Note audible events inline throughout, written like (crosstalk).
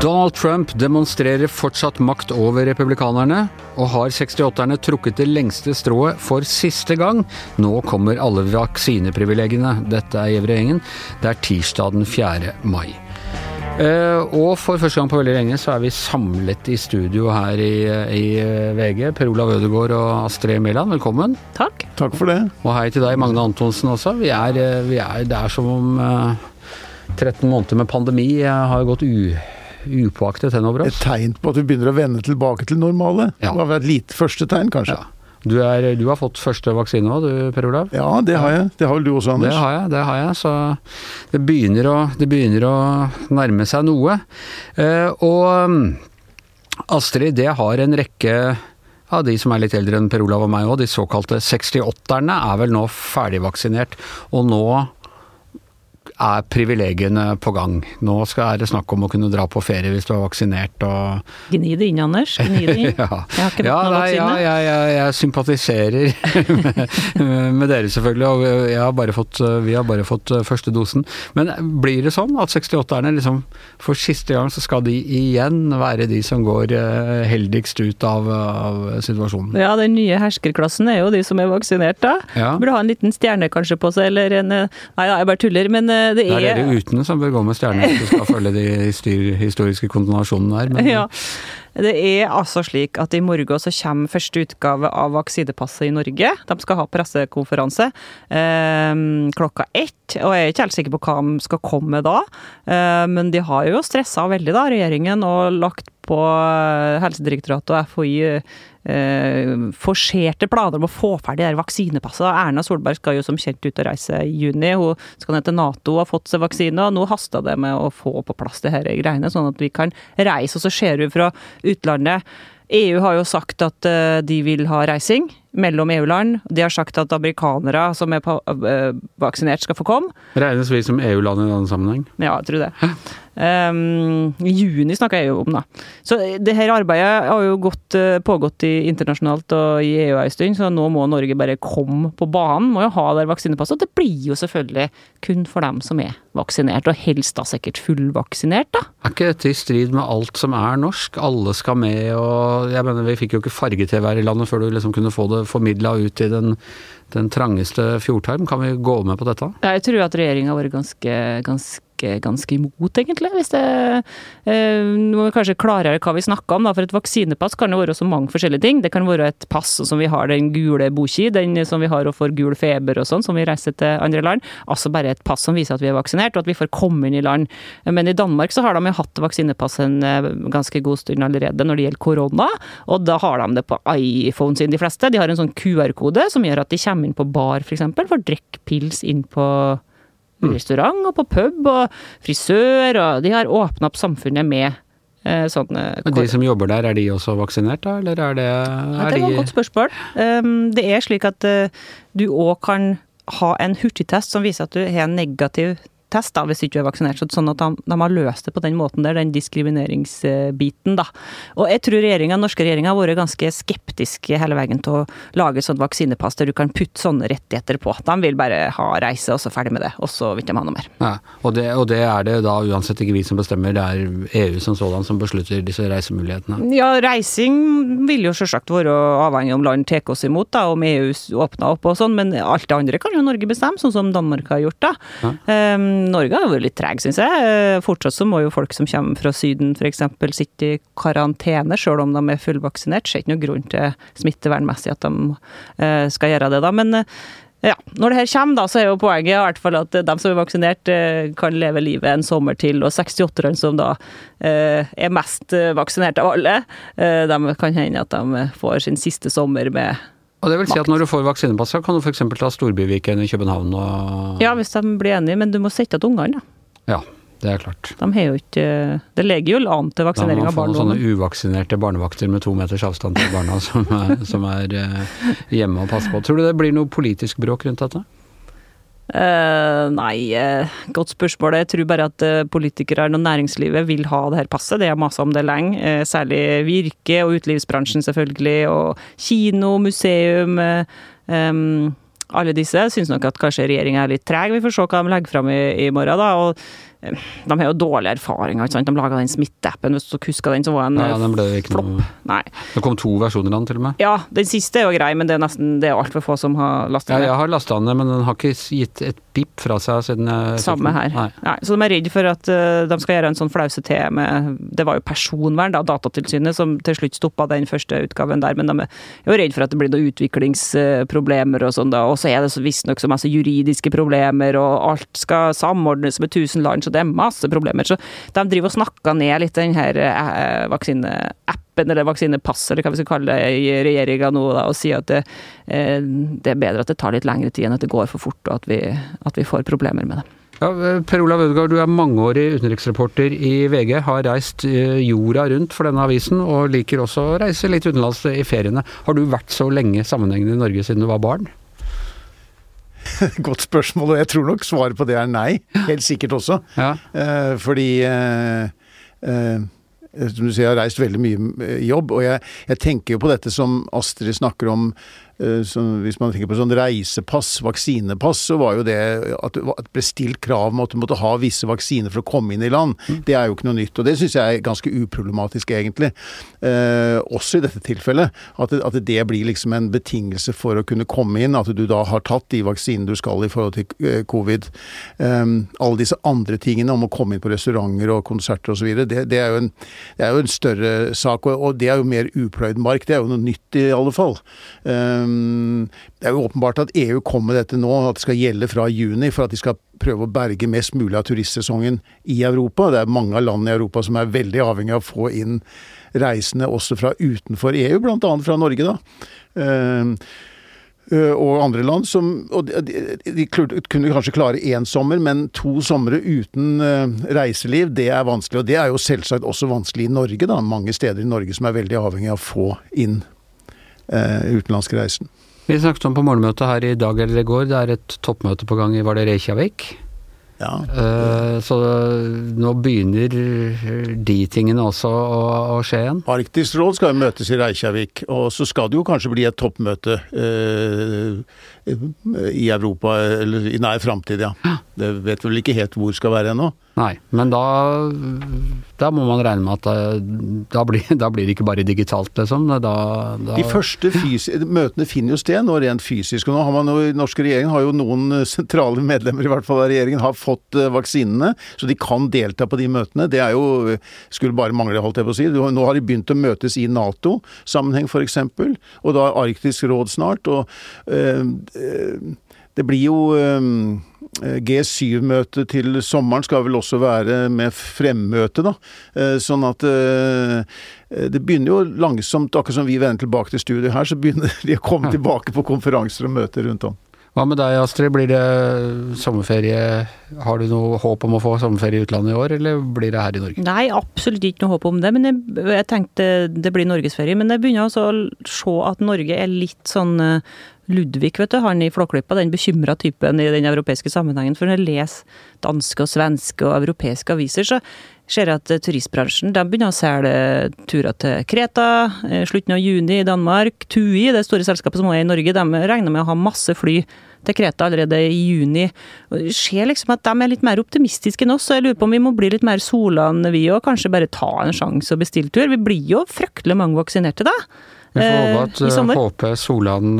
Donald Trump demonstrerer fortsatt makt over republikanerne, og har 68-erne trukket det lengste strået for siste gang. Nå kommer alle vaksineprivilegiene. Dette er Gjevre-gjengen. Det er tirsdag den 4. mai. Uh, og for første gang på veldig lenge så er vi samlet i studio her i, i VG. Per Olav Ødegaard og Astrid Mæland, velkommen. Takk. Takk for det. Og hei til deg, Magne Antonsen også. Vi er, vi er, det er som om uh, 13 måneder med pandemi har gått u upåaktet henover oss. Et tegn på at vi begynner å vende tilbake til normale. Ja. Det var et lite første tegn, kanskje. Ja. Du, er, du, har fått første vaksine òg, du Per Olav? Ja, det har jeg. Det har vel du også, Anders? Det har jeg, det har jeg. Så det begynner å, det begynner å nærme seg noe. Eh, og mm, Astrid, det har en rekke av de som er litt eldre enn Per Olav og meg òg, de såkalte 68-erne, er vel nå ferdigvaksinert. Og nå er privilegiene på gang. Nå skal, det snakk om å kunne dra på ferie hvis du er vaksinert og Gni det inn, Anders. Gni det inn. (laughs) ja. Jeg har ikke ja, nei, ja, jeg, jeg, jeg, sympatiserer med, (laughs) med, dere selvfølgelig, og har fått, vi har bare fått eh, første dosen. Men blir det sånn at 68-erne liksom for siste gang så skal de igjen være de som går eh, heldigst ut av, av situasjonen? Ja, den nye herskerklassen er jo de som er vaksinert, da. Ja. Burde ha en liten stjerne kanskje på seg, eller en eh, Nei da, jeg bare tuller. men det er er det uten som bør gå med stjerner hvis du skal følge de historiske kontonasjonene her. Men, ja. Det er altså slik at i morgen så kommer første utgave av vaksinepasset i Norge. De skal ha pressekonferanse eh, klokka ett, og jeg er ikke helt sikker på hva de skal komme med da. Eh, men de har jo stressa veldig, da, regjeringen, og lagt på eh, Helsedirektoratet og FHI eh, forserte planer om å få ferdig det vaksinepasset. Erna Solberg skal jo som kjent ut og reise i juni. Hun skal ned til Nato og har fått seg vaksine, og nå haster det med å få på plass det her greiene, sånn at vi kan reise. Og så ser hun fra utlandet EU har jo sagt at eh, de vil ha reising mellom EU-land. De har sagt at amerikanere som er eh, vaksinert, skal få komme. Regnes vi som EU-land i denne sammenheng? Ja, jeg tror det. Um, juni snakker jeg jo om, da. Så det her arbeidet har jo gått, eh, pågått i internasjonalt og i EU en stund, så nå må Norge bare komme på banen. Må jo ha der vaksinepass. Og det blir jo selvfølgelig kun for dem som er vaksinert, og helst da sikkert fullvaksinert, da. Er ikke dette i strid med alt som er norsk? Alle skal med, og jeg mener vi fikk jo ikke farge-TV her i landet før du liksom kunne få det formidla ut i den den trangeste fjordtarm. Kan vi gå med på dette? Jeg tror at regjeringa har vært ganske, ganske ganske imot, egentlig. Hvis det eh, Nå er kanskje klarere hva vi snakker om, da. For et vaksinepass kan jo være så mange forskjellige ting. Det kan være et pass som vi har den gule boki, den som vi har og får gul feber og sånn, som vi reiser til andre land. Altså bare et pass som viser at vi er vaksinert, og at vi får komme inn i land. Men i Danmark så har de jo hatt vaksinepass en eh, ganske god stund allerede når det gjelder korona, og da har de det på iPhone sin, de fleste. De har en sånn QR-kode som gjør at de kommer inn på bar, f.eks., for å drikke pils inn på mm. restaurant og på pub og frisør, og de har åpna opp samfunnet med eh, sånne Men De som jobber der, er de også vaksinert, da, eller er det er ja, Det var et godt spørsmål. Um, det er slik at uh, du òg kan ha en hurtigtest som viser at du har en negativ test da, hvis ikke du er vaksinert. Sånn at de, de, har løst det på den måten der, den diskrimineringsbiten, da. Og jeg tror regjeringa, norske regjeringa har vært ganske skeptiske hele veien til å lage et sånt vaksinepass der du kan putte sånne rettigheter på. De vil bare ha reise, og så ferdig med det. Og så vil de ha noe mer. Ja, og det, og det er det da uansett ikke vi som bestemmer, det er EU som sådan som beslutter disse reisemulighetene? Ja, reising vil jo selvsagt være avhengig om land tar oss imot, da, om EU åpner opp og sånn, men alt det andre kan jo Norge bestemme, sånn som Danmark har gjort, da. Ja. Um, Norge har vært litt treg, syns jeg. Eh, fortsatt så må jo folk som kommer fra Syden f.eks. sitte i karantene, sjøl om de er fullvaksinert. Det er ikke noen grunn til smittevernmessig at de eh, skal gjøre det, da. Men eh, ja, når det her kommer, da, så er jo poenget i hvert fall at de som er vaksinert, kan leve livet en sommer til. Og 68-erne som da er mest vaksinert av alle, de kan hende at de får sin siste sommer med og det vil si at Når du får vaksinepass, kan du f.eks. ta Storbyviken i København og Ja, hvis de blir enige, men du må sette igjen ungene, da. Ja, det er klart. De har jo ikke Det legger jo an til vaksinering av barn. Da må man få noen sånne uvaksinerte barnevakter med to meters avstand til barna (laughs) som er, som er eh, hjemme og passer på. Tror du det blir noe politisk bråk rundt dette? Uh, nei, uh, godt spørsmål. Jeg tror bare at uh, politikerne og næringslivet vil ha det her passet. Det har masa om det lenge. særlig Virke og utelivsbransjen, selvfølgelig. Og kino, museum. Um, alle disse syns nok at kanskje regjeringa er litt treg. Vi får se hva de legger fram i, i morgen, da. og de har jo dårlige erfaringer. ikke sant? De laga den smitteappen, hvis du husker den, så var en ja, den ble ikke flopp. Noe... Nei. Det kom to versjoner av den, til og med. Ja, den siste er jo grei, men det er nesten det er altfor få som har lasta ja, ned. Jeg har lasta den men den har ikke gitt et pip fra seg siden jeg Samme her. Nei. Nei, så de er redd for at uh, de skal gjøre en sånn flause til med Det var jo personvern, da, Datatilsynet, som til slutt stoppa den første utgaven der, men de er jo redd for at det blir noen utviklingsproblemer og sånn, da. Og så er det visstnok så masse juridiske problemer, og alt skal samordnes med tusen land, så det er masse problemer. Så de driver og snakker ned litt den her eh, vaksineappen, eller vaksinepasset, eller hva vi skal kalle det, i regjeringa nå, da, og sier at det, eh, det, er bedre at det tar litt lengre tid enn at det går for fort, og at vi, at vi får problemer med det. Ja, per Olav Ødegaard, du er mangeårig utenriksreporter i VG, har reist eh, jorda rundt for denne avisen, og liker også å reise litt utenlands i feriene. Har du vært så lenge sammenhengende i Norge siden du var barn? (laughs) Godt spørsmål, og jeg tror nok svaret på det er nei. Helt sikkert også. Ja. Eh, fordi eh, eh, som du sier, jeg har reist veldig mye jobb, og jeg, jeg tenker jo på dette som Astrid snakker om Eh, så hvis man tenker på sånn reisepass, vaksinepass, så var jo det at det ble stilt krav om at du måtte ha visse vaksiner for å komme inn i land. Mm. Det er jo ikke noe nytt. Og det syns jeg er ganske uproblematisk, egentlig. Eh, også i dette tilfellet. At det, at det, blir liksom en betingelse for å kunne komme inn. At du da har tatt de vaksinene du skal i forhold til eh, covid. Eh, alle disse andre tingene om å komme inn på restauranter og konserter osv. Det, det, er jo en, det er jo en større sak. Og, og det er jo mer upløyd mark. Det er jo noe nytt i alle fall. Ehm, det er jo åpenbart at EU kommer med dette nå, at det skal gjelde fra juni, for at de skal prøve å berge mest mulig av turistsesongen i Europa. Det er mange av landene i Europa som er veldig avhengig av å få inn reisende også fra utenfor EU, bl.a. fra Norge. da. Ehm, og andre land som og de, de, kunne kanskje klare én sommer, men to somre uten reiseliv, det er vanskelig. Og det er jo selvsagt også vanskelig i Norge, da. Mange steder i Norge som er veldig avhengig av å få inn utenlandske reisen. Vi snakket om på morgenmøtet her i dag eller i går, det er et toppmøte på gang i var det Reykjavik? Ja. Uh, så nå begynner de tingene også å, skje igjen? Arktisk råd skal jo møtes i Reykjavik, og så skal det jo kanskje bli et toppmøte uh, i Europa eller i nær framtid, ja. Det vet vel ikke helt hvor det skal være ennå. Nei, men da, da må man regne med at da, blir, da blir, det ikke bare digitalt, liksom. Da, De første møtene finner jo sted nå rent fysisk. og nå har man jo, norske regjeringen har jo noen sentrale medlemmer i hvert fall av regjeringen har fått uh, vaksinene, så de kan delta på de møtene. Det er jo skulle bare mangle, holdt jeg på å si. Nå har de begynt å møtes i Nato-sammenheng f.eks., og da Arktisk råd snart. og uh, det blir jo G7-møtet til sommeren skal vel også være med fremmøte, da. Sånn at det begynner jo langsomt, akkurat som vi vender tilbake til studiet her, så begynner de å komme tilbake på konferanser og møter rundt om. Hva med deg Astrid, blir det sommerferie Har du noe håp om å få sommerferie i utlandet i år, eller blir det her i Norge? Nei, absolutt ikke noe håp om det. Men jeg, jeg tenkte det blir norgesferie. Men jeg begynner altså å se at Norge er litt sånn Ludvig, vet du, han i Flåklypa, den bekymra typen i den europeiske sammenhengen. For når jeg leser danske og svenske og europeiske aviser, så ser jeg at turistbransjen de begynner å selge turer til Kreta, slutten av juni i Danmark. TUI, det store selskapet som er i Norge, de regner med å ha masse fly til Kreta allerede i juni. Det ser liksom at de er litt mer optimistiske enn oss, så jeg lurer på om vi må bli litt mer Solan vi òg. Kanskje bare ta en sjanse og bestille tur. Vi blir jo fryktelig mange vaksinerte da. Vi får håpe at HP Solan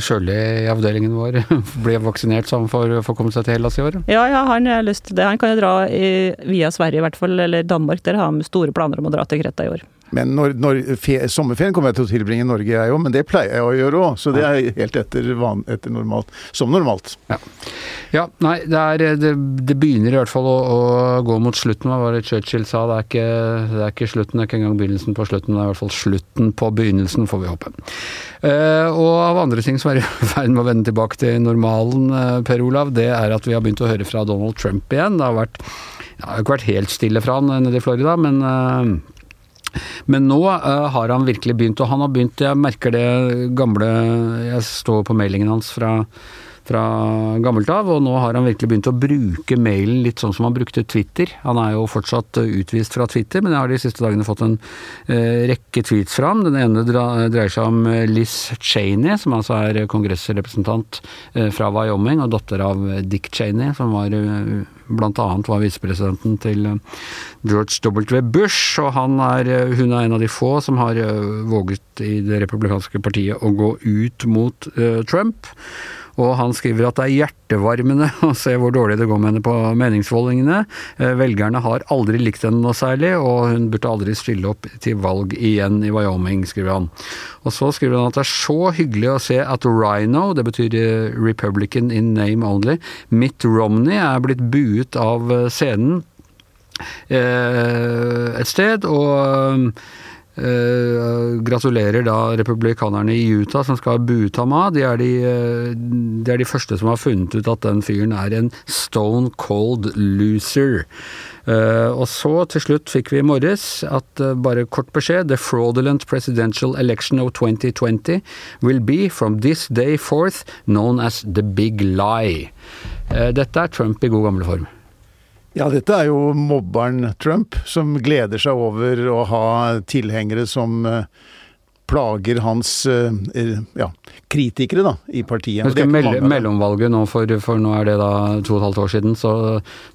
Sjøli i avdelingen vår (laughs) blir vaksinert så han får, får komme seg til Hellas i år. Ja, ja, han har lyst til det. Han kan jo dra i, via Sverige i hvert fall, eller Danmark. Der har de store planer om å dra til Kreta i år. Men når, når sommerferien kommer jeg til å tilbringe i Norge, jeg òg. Men det pleier jeg å gjøre òg. Så det er helt etter, van, etter normalt. Som normalt. Ja. ja nei, det, er, det, det, begynner i hvert fall å, å, gå mot slutten. Hva var det Churchill sa? Det er, ikke, det er ikke slutten, det er ikke engang begynnelsen på slutten. Det er i hvert fall slutten på begynnelsen, får vi håpe. Uh, og av andre ting som er i (laughs) ferd med å vende tilbake til normalen, uh, Per Olav, det er at vi har begynt å høre fra Donald Trump igjen. Det har vært det har ikke vært helt stille fra han nede i Florida, men uh, men nå uh, har han virkelig begynt, og han har begynt Jeg merker det gamle Jeg står på mailingen hans fra, fra gammelt av, og nå har han virkelig begynt å bruke mailen litt sånn som han brukte Twitter. Han er jo fortsatt utvist fra Twitter, men jeg har de siste dagene fått en eh, rekke tweets fra ham. Den ene dreier seg om eh, Liz Cheney, som altså er kongressrepresentant eh, fra Wyoming, og datter av Dick Cheney, som var eh, blant annet var visepresidenten til eh, George W. Bush, og er, eh, hun er en av de få som har våget i det republikanske partiet å gå ut mot Trump. Og han skriver at det er hjertevarmende (laughs) å se hvor dårlig det går med henne på meningsmålingene. Eh, velgerne har aldri likt henne noe særlig, og hun burde aldri stille opp til valg igjen i Wyoming, skriver han. Og så skriver han at det er så hyggelig å se at Rhino, det betyr eh, Republican in name only, Mitt Romney er blitt buet av eh, scenen et sted, og Uh, gratulerer da republikanerne i Utah som skal ham av. De er de, uh, de er de, første som har funnet ut at den fyren er en stone cold loser. Uh, og så til slutt fikk vi i morges at bare kort beskjed The fraudulent presidential election of 2020 will be from this day forth known as the big lie. dette er Trump i god gamle form. Ja, dette er jo mobberen Trump, som gleder seg over å ha tilhengere som eh, plager hans eh, ja, kritikere da, i partiet. Husker mell mellomvalget nå, for, for, nå er det da to og et halvt år siden, så,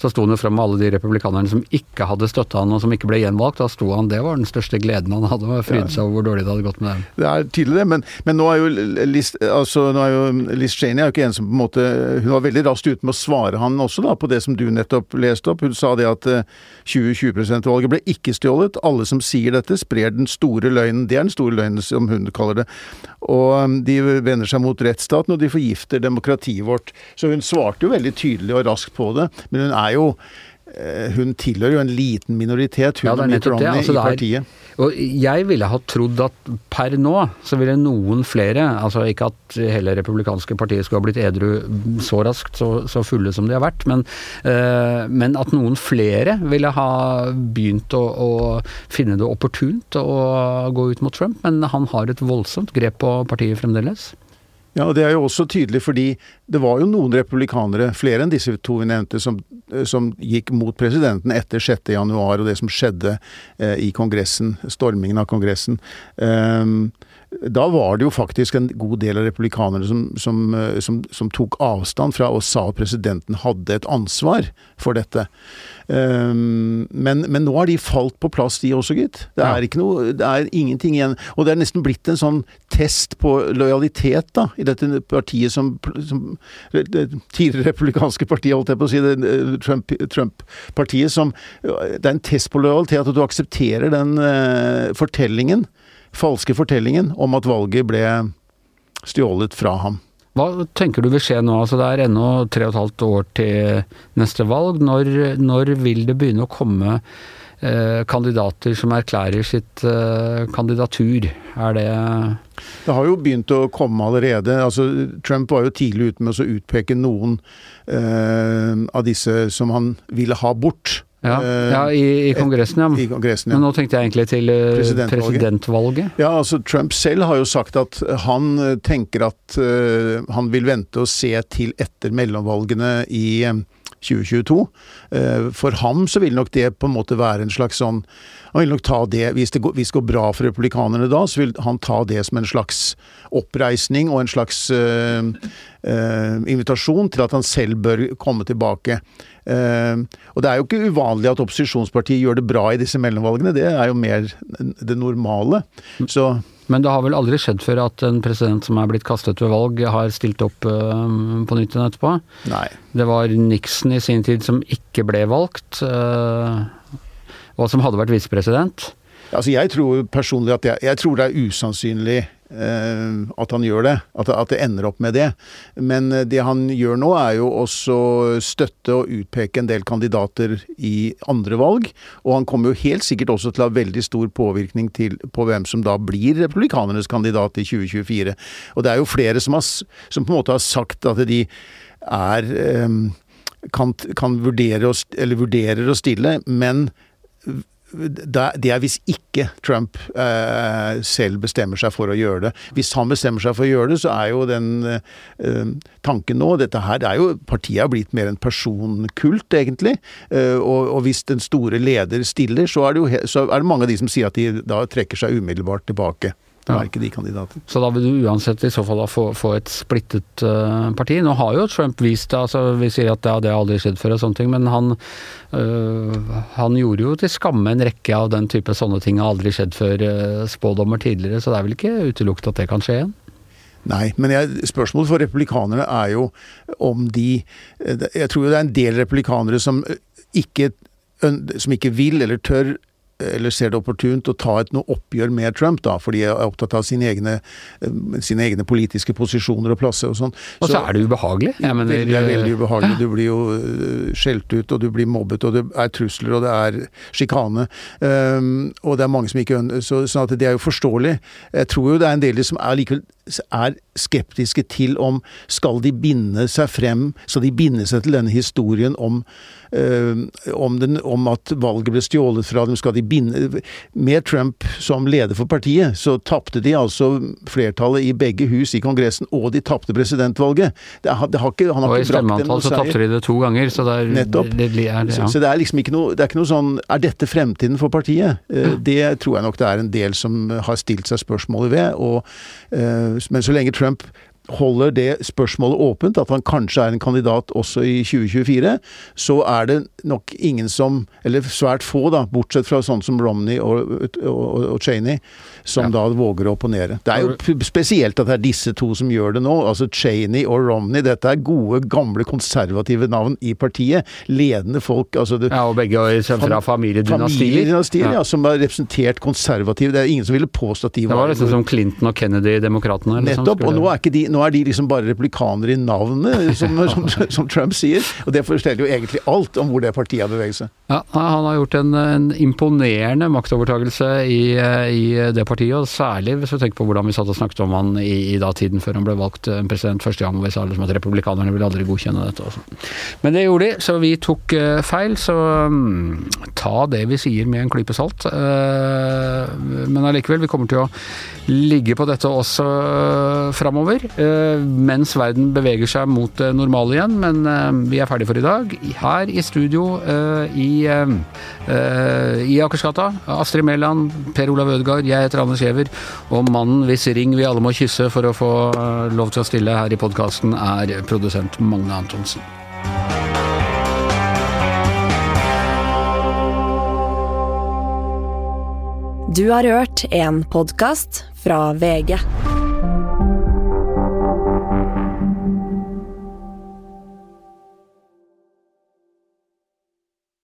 så sto han jo frem med alle de republikanerne som ikke hadde støtta han og som ikke ble gjenvalgt. Da sto han, Det var den største gleden han hadde, å fryde seg over hvor dårlig det hadde gått med dem. Det er tydelig det, men, men nå er jo Liz, altså, nå er jo Liz Cheney er jo ikke en som på en måte Hun var veldig raskt ute med å svare han også da, på det som du nettopp leste opp. Hun sa det at 2020-valget eh, ble ikke stjålet. Alle som sier dette, sprer den store løgnen. Det er den store løgnen, som hun kaller det. Og um, de vender seg mot rettsstaten, og de forgifter demokratiet vårt. Så hun svarte jo veldig tydelig og raskt på det, men hun er jo hun tilhører jo en liten minoritet, hun ja, og Mitt Romney, altså, i partiet. Og jeg ville ha trodd at per nå så ville noen flere, altså ikke at hele republikanske partiet skulle ha blitt edru så raskt, så, så fulle som de har vært, men, uh, men, at noen flere ville ha begynt å, å finne det opportunt å gå ut mot Trump. Men han har et voldsomt grep på partiet fremdeles. Ja, og Det er jo også tydelig fordi det var jo noen republikanere, flere enn disse to vi nevnte, som, som gikk mot presidenten etter 6.1 og det som skjedde eh, i Kongressen, stormingen av Kongressen. Um, da var det jo faktisk en god del av republikanerne som, som, eh, som, som, tok avstand fra og sa at presidenten hadde et ansvar for dette. Um, men, men, nå har de falt på plass, de også, gitt. Det er, ikke noe, det er ingenting igjen. Og det er nesten blitt en sånn test på lojalitet da, i dette partiet som, som det tidligere republikanske partiet, holdt jeg på å si, det Trump-partiet, Trump som Det er en test på lojalitet, at du aksepterer den uh, fortellingen falske fortellingen om at valget ble stjålet fra ham. Hva tenker du vil skje nå? Altså det er ennå tre og et halvt år til neste valg. Når, når vil det begynne å komme eh, kandidater som erklærer sitt eh, kandidatur? Er det Det har jo begynt å komme allerede. Altså, Trump var jo tidlig ute med å utpeke noen eh, av disse som han ville ha bort. Ja, ja i, i, Kongressen, ja. I kongressen, ja. Men nå tenkte jeg egentlig til uh, presidentvalget. presidentvalget. Ja, altså Trump selv har jo sagt at han eh, tenker at uh, han vil vente og se til etter mellomvalgene i 2022. Uh, for ham så vil nok det på en måte være en slags sånn Han vil nok ta det hvis, det går, hvis det går bra for republikanerne da, så vil han ta det som en slags oppreisning og en slags invitasjon til at han selv bør komme tilbake. Uh, og det er jo ikke uvanlig at opposisjonspartiet gjør det bra i disse mellomvalgene, det er jo mer det normale. Så men det har vel aldri skjedd før at en president som er blitt kastet ved valg, har stilt opp uh, på nytt igjen etterpå? Nei. Det var Nixon i sin tid som ikke ble valgt, uh, og som hadde vært visepresident. Altså jeg tror personlig at jeg, jeg tror det er usannsynlig Eh, at han gjør det. At, det ender opp med det. Men eh, det han gjør nå, er jo også støtte og utpeke en del kandidater i andre valg. Og han kommer jo helt sikkert også til å ha veldig stor påvirkning til, på hvem som da blir republikanernes kandidat i 2024. Og det er jo flere som, har, som på en måte har sagt at de er eh, kan, kan vurdere, å, eller vurderer å stille, men det er hvis ikke Trump eh, selv bestemmer seg for å gjøre det. Hvis han bestemmer seg for å gjøre det, så er jo den eh, tanken nå dette her, er jo, Partiet har blitt mer en personkult, egentlig. Eh, og, og, hvis den store leder stiller, så er, det jo, så er det mange av de som sier at de da trekker seg umiddelbart tilbake. Ja. var ikke de kandidater. Så da vil du uansett i så fall da få, få et splittet uh, parti. Nå har jo Trump vist det, altså vi sier at det, det har aldri skjedd før og sånne ting, men han, uh, han gjorde jo til skamme en rekke av den type sånne ting har aldri skjedd før uh, spådommer tidligere, så det er vel ikke utelukket at det kan skje igjen? Nei, men jeg, spørsmålet for republikanerne er jo om de Jeg tror jo det er en del republikanere som ikke, som ikke vil eller tør eller ser det opportunt å ta et noe oppgjør med Trump, da, fordi de er opptatt av sine egne, eh, sine egne politiske posisjoner og plasser og sånn. Og så, så er det ubehagelig. Jeg mener, det er veldig ubehagelig. Du blir jo eh, skjelt ut, og du blir mobbet, og det er trusler, og det er sjikane. Um, og det er mange som ikke ønsker så, Sånn at det er jo forståelig. Jeg tror jo det er en del som er likevel er skeptiske til om skal de binde seg frem, så de binder seg til denne historien om, øh, om, den, om, at valget ble stjålet fra dem. skal de binde... Med Trump som leder for partiet, så tapte de altså flertallet i begge hus i Kongressen, og de tapte presidentvalget. Det, det har ikke, han har og i stemmeantall så tapte de det to ganger, så det er, Nettopp. Det, det er, ja. så, så, det er liksom ikke noe, det er ikke noe sånn Er dette fremtiden for partiet? Mm. det tror jeg nok det er en del som har stilt seg spørsmålet ved. og uh, men så lenge Trump holder det spørsmålet åpent, at han kanskje er en kandidat også i 2024, så er det nok ingen som, eller svært få, da, bortsett fra sånne som Romney og, og, og Cheney, som ja. da våger å opponere. Det er jo spesielt at det er disse to som gjør det nå. altså Cheney og Romney. Dette er gode, gamle, konservative navn i partiet. Ledende folk. altså det, Ja, og begge fra familiedynastier. Familiedynastier, ja. ja. Som har representert konservative. Det er ingen som ville påstå at de var Det var nesten som Clinton og Kennedy-demokratene. Nettopp. og nå er ikke de nå er de liksom bare republikanere i navnet, som, som, som, Trump sier. Og det forteller jo egentlig alt om hvor det partiet har beveget seg. Ja, han har gjort en, en imponerende maktovertagelse i, i, det partiet, og særlig hvis du tenker på hvordan vi satt og snakket om han i, i da tiden før han ble valgt en president første gang, hvor vi sa liksom at republikanerne ville aldri godkjenne dette. Også. Men det gjorde de, så vi tok uh, feil. Så um, ta det vi sier med en klype salt. Uh, men allikevel, vi kommer til å ligge på dette også framover. Eh, mens verden beveger seg mot det normale igjen. Men eh, vi er ferdige for i dag. Her i studio eh, i, i Akersgata, Astrid Mæland, Per Olav Ødegaard, jeg heter Anders Giæver. Og mannen hvis ring vi alle må kysse for å få lov til å stille her i podkasten, er produsent Magne Antonsen. Du har hørt en podkast fra VG.